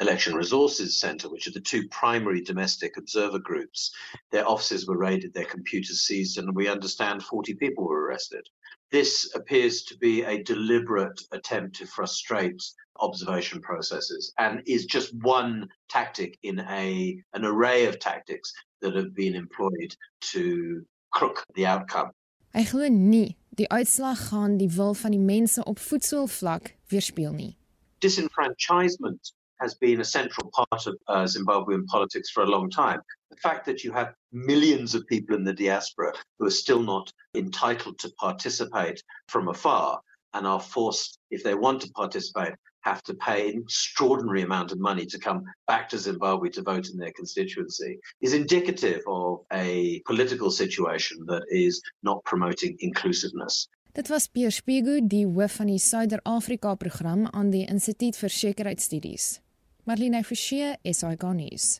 Election Resources Center, which are the two primary domestic observer groups. Their offices were raided, their computers seized, and we understand 40 people were arrested. This appears to be a deliberate attempt to frustrate observation processes and is just one tactic in a an array of tactics that have been employed to crook the outcome. Hy glo nie die uitslag gaan die wil van die mense op voedselvlak weerspieël nie. Disenfranchisement has been a central part of uh, Zimbabwean politics for a long time. The fact that you have millions of people in the diaspora who are still not entitled to participate from afar and are forced, if they want to participate, have to pay an extraordinary amount of money to come back to Zimbabwe to vote in their constituency is indicative of a political situation that is not promoting inclusiveness. Dit was Pierre Spiegel, die hoof van die Suider-Afrika program aan die Instituut vir Sekuriteitsstudies. Marlene Forsie, SAK nuus.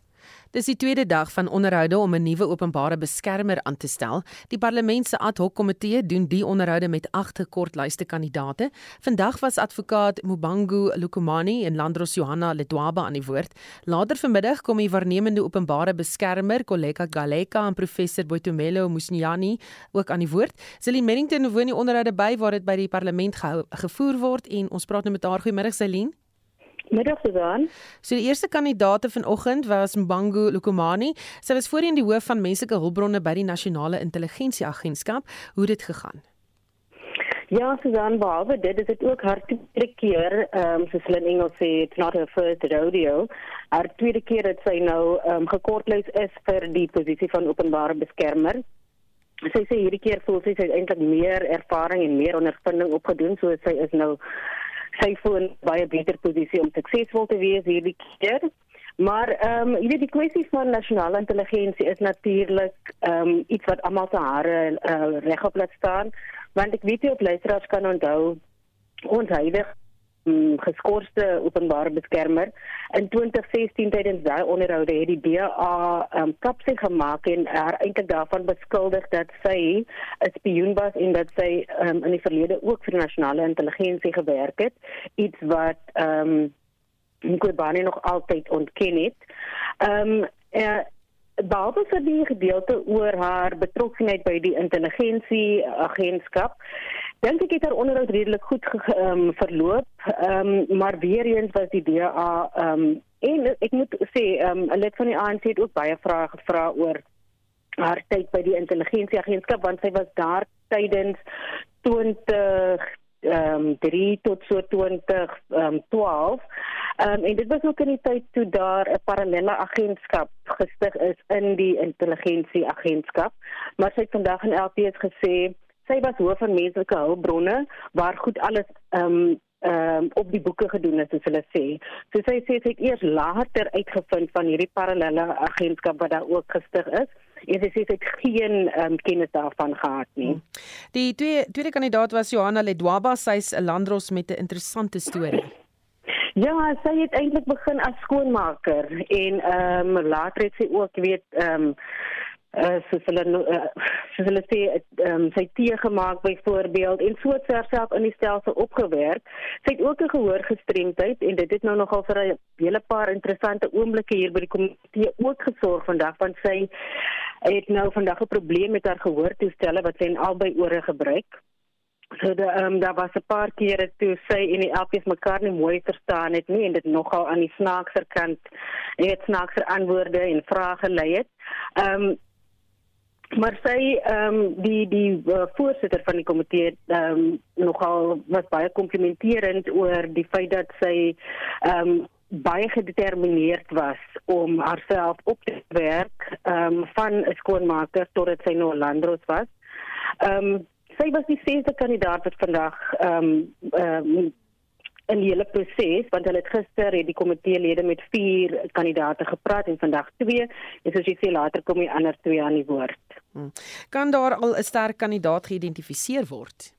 Dis die tweede dag van onderhoude om 'n nuwe openbare beskermer aan te stel. Die parlement se ad hoc komitee doen die onderhoude met agt gekortlyste kandidaate. Vandag was advokaat Mubangu Lukumani en Landros Johanna Ledwaba aan die woord. Later vanmiddag kom die waarnemende openbare beskermer Koleka Galeka en professor Boitumelo Musnyani ook aan die woord. Celine Merrington woon die onderhoude by waar dit by die parlement gehou, gevoer word en ons praat nou met haar. Goeiemôre Celine. Middag Susan. So die eerste kandidaate vanoggend was Mbangu Lukumani. Sy was voorheen die hoof van menslike hulpbronne by die Nasionale Intelligensieagentskap. Hoe het dit gegaan? Ja, Susan, behalwe dit is dit ook haar tweede keer, ehm um, soos hulle in Engels sê, it's not her first rodeo. Haar tweede keer dat sy nou ehm um, gekortlys is vir die posisie van openbare beskermer. Sy sê hierdie keer voel sy sy het eintlik meer ervaring en meer ondervinding opgedoen, so sy is nou sy voel in baie beter posisie om suksesvol te wees hierdie keer. Maar ehm um, jy weet die kwessie van nasionale intelligensie is natuurlik ehm um, iets wat almal se hare uh, regop laat staan, want ek weet jy op luisteraars kan onthou ons huidige geskorste openbare beskermer in 2016 tydens daai onderhoude het die DA um, kapsie gemaak en haar eintlik daarvan beskuldig dat sy 'n spioen was en dat sy um, in die verlede ook vir nasionale intelligensie gewerk het iets wat ehm um, Nkobane nog altyd ontken het. Ehm um, uh, behalwe vir die gedeelte oor haar betrokkeheid by die intelligensie agentskap dink ek het haar onderhoud redelik goed um, verloop. Ehm um, maar weer eens was die DA ehm um, En ek moet sê, ehm um, 'n lid van die ANC het ook baie vrae gevra oor haar tyd by die intelligensieagentskap want sy was daar tydens 20 ehm um, 3 tot so 20 ehm um, 12. Ehm um, en dit was ook in die tyd toe daar 'n parallelle agentskap gestig is in die intelligensieagentskap, maar sy het vandag in LPS gesê sy was hoof van menslike hulpbronne waar goed alles ehm um, ehm um, op die boeke gedoen is soos hulle sê. So sy sê sy het eers later uitgevind van hierdie parallelle agentskap wat daar ook gestig is en sy sê sy het geen um, kennis daarvan gehad nie. Die twee tweede kandidaat was Johanna Ledwaba, sy's 'n landros met 'n interessante storie. Ja, sy het eintlik begin as skoonmaker en ehm um, later het sy ook weet ehm um, uh, soos hulle uh, soos hulle sê um, sy tee gemaak byvoorbeeld en so het self in die stelsel opgewerk. Sy het ook 'n gehoor gestremdheid en dit het nou nogal vir 'n hele paar interessante oomblikke hier by die komitee ook gesorg vandag want sy het nou vandag 'n probleem met haar gehoortoestelle wat sy in albei ore gebruik. So da ehm um, daar was 'n paar kere toe sy en die elpies mekaar nie mooi verstaan het nie en dit nogal aan die snaakser kant net snaakser antwoorde en vrae gelei het. Ehm um, maar sy ehm um, die die uh, voorsitter van die komitee ehm um, nogal was baie komplimenterend oor die feit dat sy ehm um, baie gedetermineerd was om haarself op te werk ehm um, van 'n skoonmaker totdat sy nou landros was. Ehm um, sy was die sesde kandidaat wat vandag ehm um, ehm um, in die hele proses want hulle het gister het die komitee lede met 4 kandidate gepraat en vandag 2 en soos jy sê later kom die ander 2 aan die woord. Hmm. Kan daar al 'n sterk kandidaat geïdentifiseer word?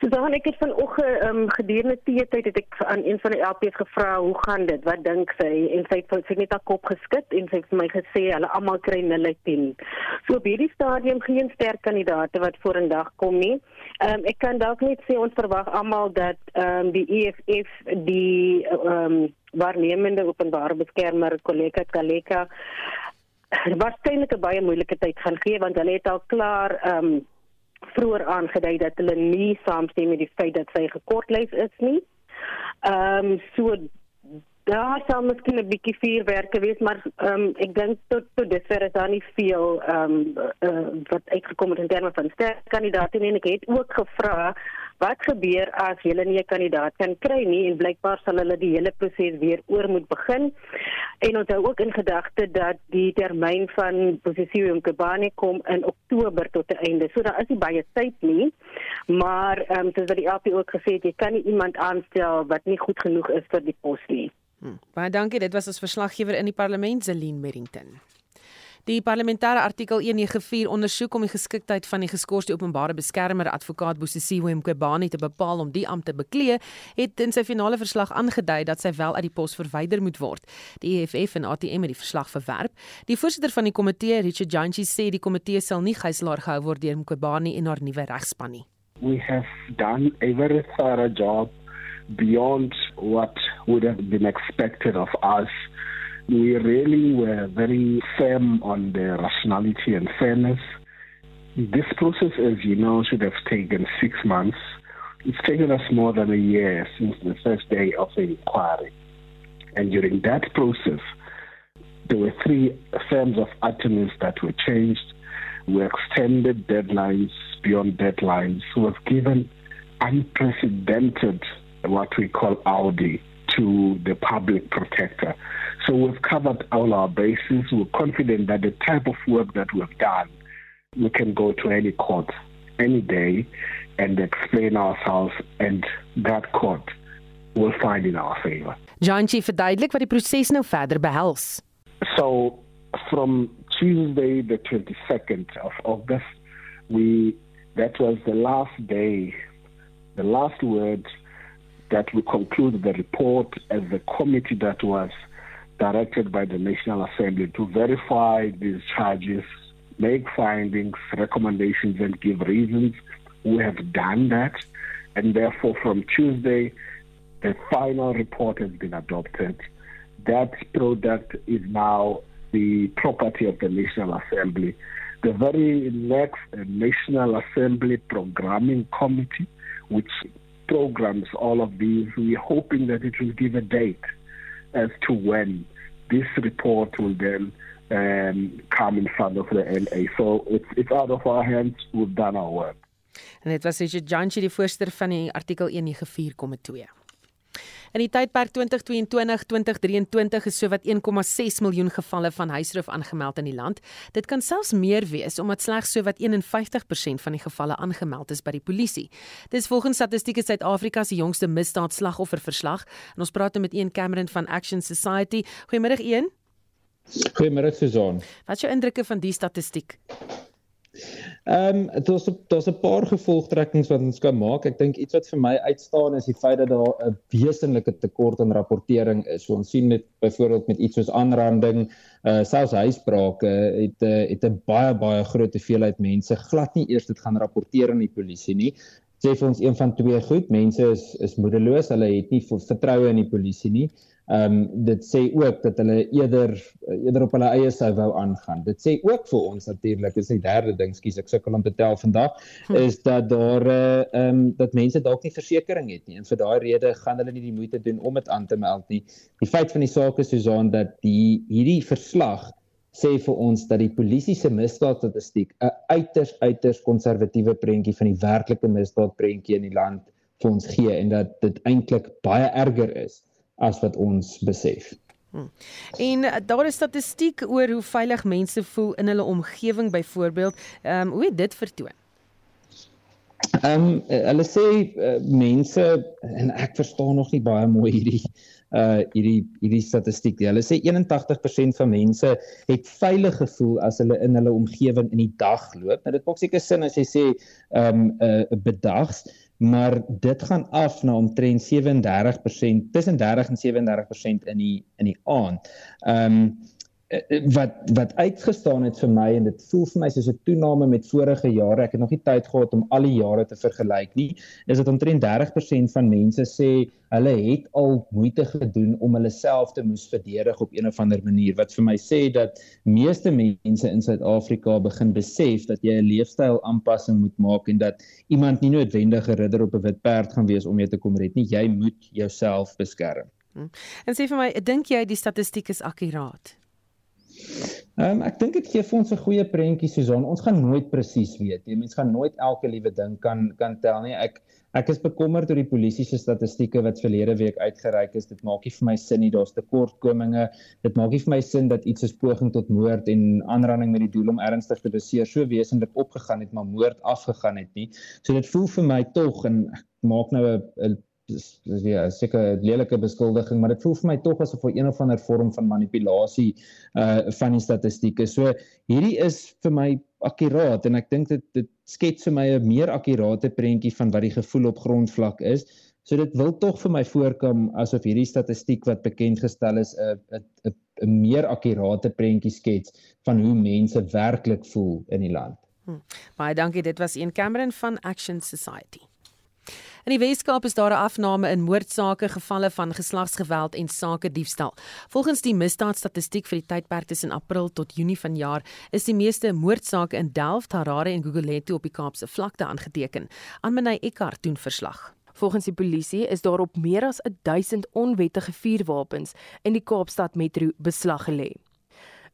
So dan ek het vanoggend um, gedurende teetyd het ek aan een van die LP's gevra hoe gaan dit? Wat dink sy? En sy het sy net haar kop geskit en sy het vir my gesê hulle almal kry 010. So op hierdie stadium geen sterk kandidaate wat vorendag kom nie. Um, ek kan dalk net sê ons verwag almal dat um, die EFF die um, waarnemende openbare beskermer kollega Kaleka waarskynlik 'n baie moeilike tyd gaan gee want hulle het al klaar um, vroeër aangedui dat hulle nie saamstem met die feit dat sy gekortlys is nie. Ehm um, so daar sou miskien 'n bietjie vuurwerke wees, maar ehm um, ek dink tot tot dusver is daar nie veel ehm um, uh, wat uitgekom het in terme van sterk kandidaate nie. En ek het ook gevra wat gebeur as hulle nie 'n kandidaat kan kry nie en blykbaar sal hulle die hele proses weer oor moet begin. En onthou ook in gedagte dat die termyn van Posisiwe Mkabane kom in Oktober tot 'n einde. So daar is nie baie tyd nie. Maar ehm um, soos wat die AP ook gesê het, jy kan nie iemand aanstel wat nie goed genoeg is vir die pos nie. Hmm. Baie dankie. Dit was ons verslaggewer in die parlement, Zelin Merrington. Die parlementêre artikel 194 ondersoek om die geskiktheid van die geskorste openbare beskermer advokaat Bosisiwe Mqobani te bepaal om die ampt te beklee, het in sy finale verslag aangedui dat sy wel uit die pos verwyder moet word. Die EFF en ATM het die verslag verwerp. Die voorsitter van die komitee, Richard Janchi, sê die komitee sal nie gijslaar gehou word deur Mqobani en haar nuwe regspan nie. We have done a very thorough job beyond what would have been expected of us we really were very firm on the rationality and fairness. This process, as you know, should have taken six months. It's taken us more than a year since the first day of the inquiry. And during that process, there were three firms of attorneys that were changed. We extended deadlines beyond deadlines. We have given unprecedented, what we call Audi, to the public protector. So we've covered all our bases. We're confident that the type of work that we've done, we can go to any court any day and explain ourselves and that court will find in our favor. John Chief verduidelik wat die proses nou verder behels. So from Tuesday the 22nd of August we that was the last day the last word that we conclude the report as the committee that was directed by the National Assembly to verify these charges, make findings, recommendations, and give reasons. We have done that, and therefore, from Tuesday, the final report has been adopted. That product is now the property of the National Assembly. The very next National Assembly Programming Committee, which programs all of these, we're hoping that it will give a date as to when this report will then um, come in front of the LA. So it's, it's out of our hands. We've done our work. En dit was Richard Janchi die voorsteur van die artikel 194 komitee. In die tydperk 2022-2023 is sowat 1,6 miljoen gevalle van huisroof aangemeld in die land. Dit kan selfs meer wees omdat slegs sowat 51% van die gevalle aangemeld is by die polisie. Dis volgens Statistiek Suid-Afrika se jongste misdaadslagofferverslag en ons praat nou met een Cameron van Action Society. Goeiemôre een. Goeiemôre Susan. Wat is jou indrukke van die statistiek? Ehm um, daar's daar's 'n paar gevolgtrekkings wat ons kan maak. Ek dink iets wat vir my uitstaan is die feit dat daar 'n wesenlike tekort aan rapportering is. So ons sien met byvoorbeeld met iets soos aanranding, uh selfs huisbrake het uh, het 'n baie baie groot hoeveelheid mense glad nie eers dit gaan rapporteer aan die polisie nie. Sê vir ons een van twee goed, mense is is moedeloos, hulle het nie vertroue in die polisie nie. Ehm um, dit sê ook dat hulle eerder eerder op hulle eie sou wou aangaan. Dit sê ook vir ons natuurlik, is die derde ding, skus ek sukkel om te tel vandag, hm. is dat daar eh, ehm uh, um, dat mense dalk nie versekerings het nie en vir daai rede gaan hulle nie die moeite doen om dit aan te meld nie. Die feit van die saak is Susan dat die hierdie verslag sê vir ons dat die polisie se misdaadstatistiek 'n uiters uiters konservatiewe prentjie van die werklike misdaadprentjie in die land vir ons gee en dat dit eintlik baie erger is as wat ons besef. Hmm. En uh, daar is statistiek oor hoe veilig mense voel in hulle omgewing byvoorbeeld. Ehm um, hoe het dit vertoon? Ehm um, hulle sê uh, mense en ek verstaan nog nie baie mooi hierdie uh hierdie hierdie statistiek. Hulle sê 81% van mense het veilig gevoel as hulle in hulle omgewing in die dag loop. Nou dit maak seker sin as jy sê ehm um, uh bedags, maar dit gaan af na omtrent 37% tussen 30 en 37% in die in die aand. Ehm um, wat wat uitgestaan het vir my en dit voel vir my soos 'n toename met vorige jare. Ek het nog nie tyd gehad om al die jare te vergelyk nie. Is dit omtrent 30% van mense sê hulle het al moeite gedoen om hulle self te moes verdedig op een of ander manier. Wat vir my sê dat meeste mense in Suid-Afrika begin besef dat jy 'n leefstyl aanpassing moet maak en dat iemand nie noodwendig 'n ridder op 'n wit perd gaan wees om jou te kom red nie. Jy moet jouself beskerm. Hm. En sê vir my, dink jy die statistiek is akkuraat? Ehm um, ek dink dit gee vir ons 'n goeie prentjie Susan. Ons gaan nooit presies weet nie. Mense gaan nooit elke liewe ding kan kan tel nie. Ek ek is bekommerd oor die polisie se statistieke wat verlede week uitgereik is. Dit maak nie vir my sin nie. Daar's tekortkominge. Dit maak nie vir my sin dat iets soos poging tot moord en aanranding met die doel om ernstig te beseer so wesentlik opgegaan het, maar moord afgegaan het nie. So dit voel vir my tog en ek maak nou 'n dis ja, seker 'n lelike beskuldiging, maar dit voel vir my tog asof 'n of ander vorm van manipulasie uh van die statistieke. So hierdie is vir my akkuraat en ek dink dit dit skets vir my 'n meer akkurate prentjie van wat die gevoel op grondvlak is. So dit wil tog vir my voorkom asof hierdie statistiek wat bekend gestel is 'n 'n 'n meer akkurate prentjie skets van hoe mense werklik voel in die land. Hm. Baie dankie, dit was een Cameron van Action Society. In die Weskaap is daar 'n afname in moordsake, gevalle van geslagsgeweld en sake diefstal. Volgens die misdaadstatistiek vir die tydperk tussen April tot Junie vanjaar is die meeste moordsake in Delft, Harare en Gugulethu op die Kaapse vlakte aangeteken. Anmenay Eckart doen verslag. Volgens die polisie is daar op meer as 1000 onwettige vuurwapens in die Kaapstad metro beslag gelê.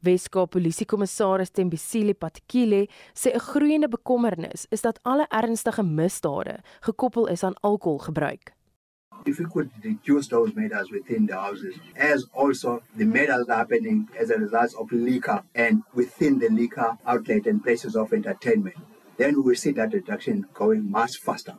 Weskaap Polisiekommissaris Tembisile Patkile sê 'n groeiende bekommernis is dat alle ernstige misdade gekoppel is aan alkoholgebruik. If we could reduce those matters within the houses, as also the matters happening as a result of liquor and within the liquor outlet and places of entertainment, then we will see that reduction going much faster.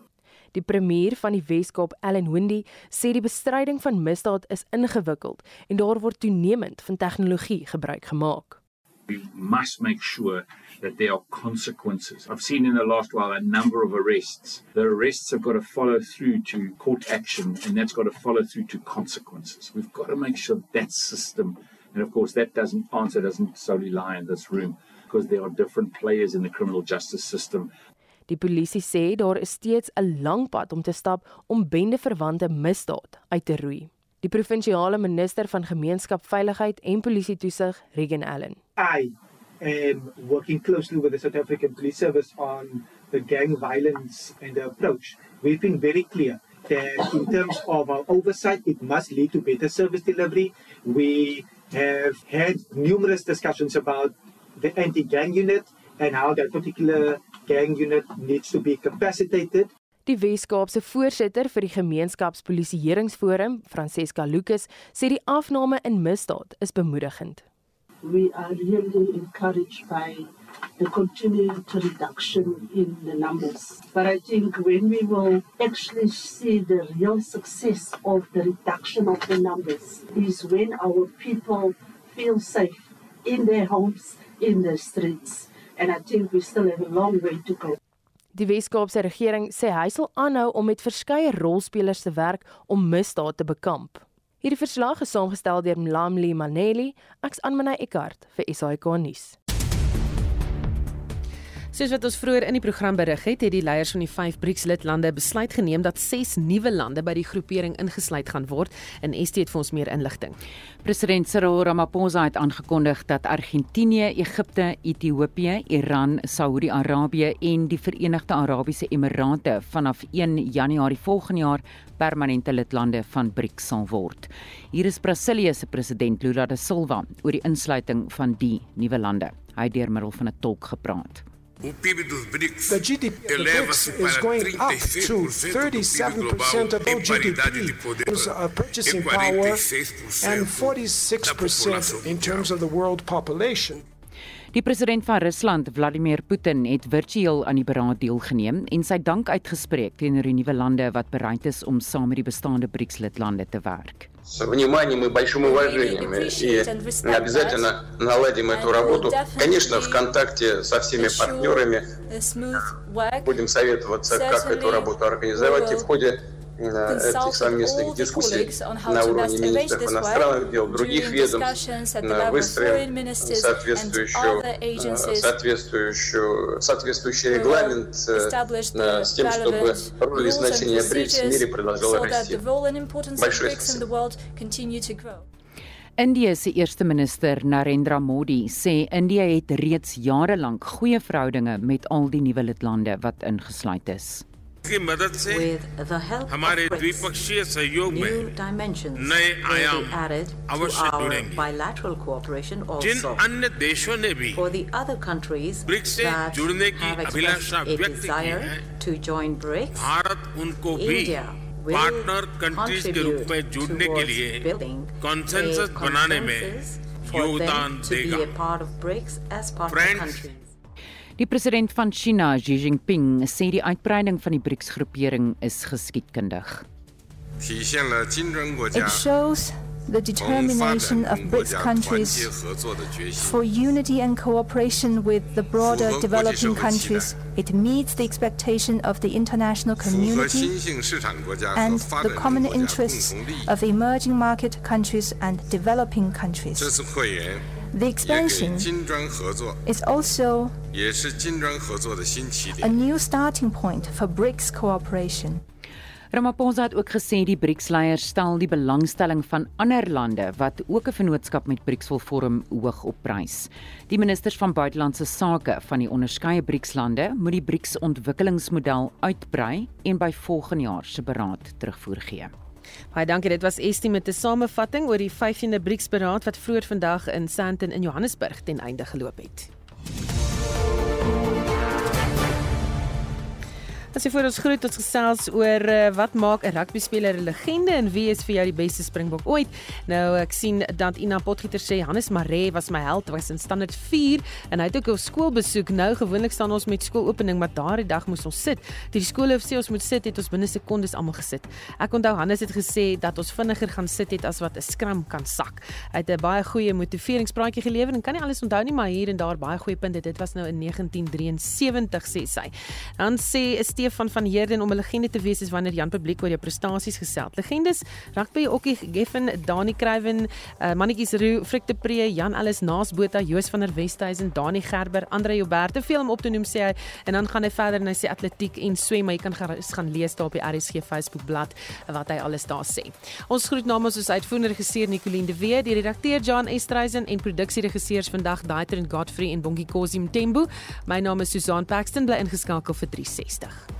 Die premier van die Wes-Kaap, Ellen Windy, sê die bestryding van misdaad is ingewikkeld en daar word toenemend van tegnologie gebruik gemaak. We must make sure that there are consequences. I've seen in the last while a number of arrests. The arrests have got to follow through to court action and that's got to follow through to consequences. We've got to make sure that system, and of course that doesn't answer doesn't solely lie in this room because there are different players in the criminal justice system Die polisie sê daar is steeds 'n lang pad om te stap om bendeverwante misdaad uit te roei. Die provinsiale minister van gemeenskapsveiligheid en polisie toesig, Regan Allen. I am working closely with the South African Police Service on the gang violence and the approach. We've been very clear that in terms of our oversight, it must lead to better service delivery. We have had numerous discussions about the anti-gang unit and how that particular gang unit needs to be capacitated. Die Wes-Kaapse voorsitter vir die Gemeenskapspolisieeringsforum, Francesca Lucas, sê die afname in misdaad is bemoedigend. We are really encouraged by the continued reduction in the numbers. But I think when we will actually see the real success of the reduction of the numbers is when our people feel safe in their homes, in the streets. And I think we still have a long way to go. Die Wes-Kaapse regering sê hy sal aanhou om met verskeie rolspelers te werk om misdaad te bekamp. Hierdie verslag is saamgestel deur Mlamli Maneli, ek's Anmanay Eckart vir SAK nuus. Soos wat ons vroeër in die program berig het, het die leiers van die 5 BRICS-lidlande besluit geneem dat 6 nuwe lande by die groepering ingesluit gaan word. En ST het vir ons meer inligting. President Cyril Ramaphosa het aangekondig dat Argentinië, Egipte, Ethiopië, Iran, Saudi-Arabië en die Verenigde Arabiese Emirate vanaf 1 Januarie volgende jaar permanente lidlande van BRICS sal word. Hier is Brasilië se president Lula da Silva oor die insluiting van die nuwe lande. Hy het deur middel van 'n tolk gepraat. The GDP of the BRICS is going up to 37% of all GDP is uh, purchasing power and 46% in terms of the world population. Die president van Rusland, Vladimir Putin, het virtueel aan die beraad deelgeneem en sy dank uitgespreek teenoor die nuwe lande wat bereid is om saam met die bestaande BRICS-lidlande te werk. с вниманием и большим уважением. И обязательно наладим эту работу. Конечно, в контакте со всеми партнерами будем советоваться, как эту работу организовать. И в ходе этих совместных дискуссий на уровне министров иностранных дел, других ведомств, выстроим соответствующую, соответствующую, соответствующий регламент с тем, чтобы роль и значение БРИКС в мире продолжала расти. Большое спасибо. India se eerste minister Narendra Modi sê India het reeds jare lank goeie verhoudinge met al die nuwe lidlande wat ingesluit is. की मदद से हमारे द्विपक्षीय सहयोग में नए आयाम अवश्य जुड़ेंगे। जिन अन्य देशों ने भी ब्रिक्स से जुड़ने की अभिलाषा व्यक्त की है भारत उनको भी पार्टनर कंट्रीज़ के रूप में जुड़ने के लिए कॉन्सेंसस बनाने में योगदान देगा। Friends Die president van China, Xi Jinping, sê die uitbreiding van die BRICS-groepering is geskiedkundig. It shows the determination of BRICS countries for unity and cooperation with the broader developing countries. It meets the expectation of the international community and the common interests of emerging market countries and developing countries. The expansion is also a new starting point for BRICS cooperation. Ramaphosa het ook gesê die BRICS-leiers stel die belangstelling van ander lande wat ook 'n vennootskap met BRICS wil vorm hoog op prys. Die ministers van buitelandse sake van die onderskeie BRICS-lande moet die BRICS-ontwikkelingsmodel uitbrei en by volgende jaar se beraad terugvoer gee. Baie dankie. Dit was Estie met 'n samevatting oor die 15de BRICS-beraad wat vroeër vandag in Sandton in Johannesburg ten einde geloop het. As jy vir ons groet ons gesels oor uh, wat maak 'n rugby speler 'n legende en wie is vir jou die beste Springbok ooit. Nou ek sien dat Ina Potgieter sê Hannes Maree was my held, was in standaard 4 en hy het ook 'n skoolbesoek. Nou gewoonlik staan ons met skoolopening, maar daardie dag moes ons sit. Die skoolhoof sê ons moet sit, het ons binne sekondes almal gesit. Ek onthou Hannes het gesê dat ons vinniger gaan sit het as wat 'n skram kan sak. Hy het 'n baie goeie motiveringspraatjie gelewer en kan nie alles onthou nie, maar hier en daar baie goeie punte. Dit was nou in 1973 sê sy. Dan sê Stefan van Heerden om 'n legende te wees is wanneer Jan publiek oor jou prestasies gesels. Legendes, rugby Okkie Geffen, Dani Kruiven, uh, Mannetjies Roo, Frik de Pre, Jan Ellis Naasbota, Joos van der Westhuizen, Dani Gerber, Andre Joubert, te veel om op te noem sê hy en dan gaan hy verder en hy sê atletiek en swem, maar jy kan gaan lees daar op die RSG Facebook bladsy wat hy alles daar sê. Ons groet namens ons uitvoerende regisseur Nicoline de Wee, die redakteur Jan Estreisen en produksieregisseurs vandag Daiter en Godfrey en Bongie Kosim Tembo. My naam is Susan Paxton bly ingeskakel vir 360.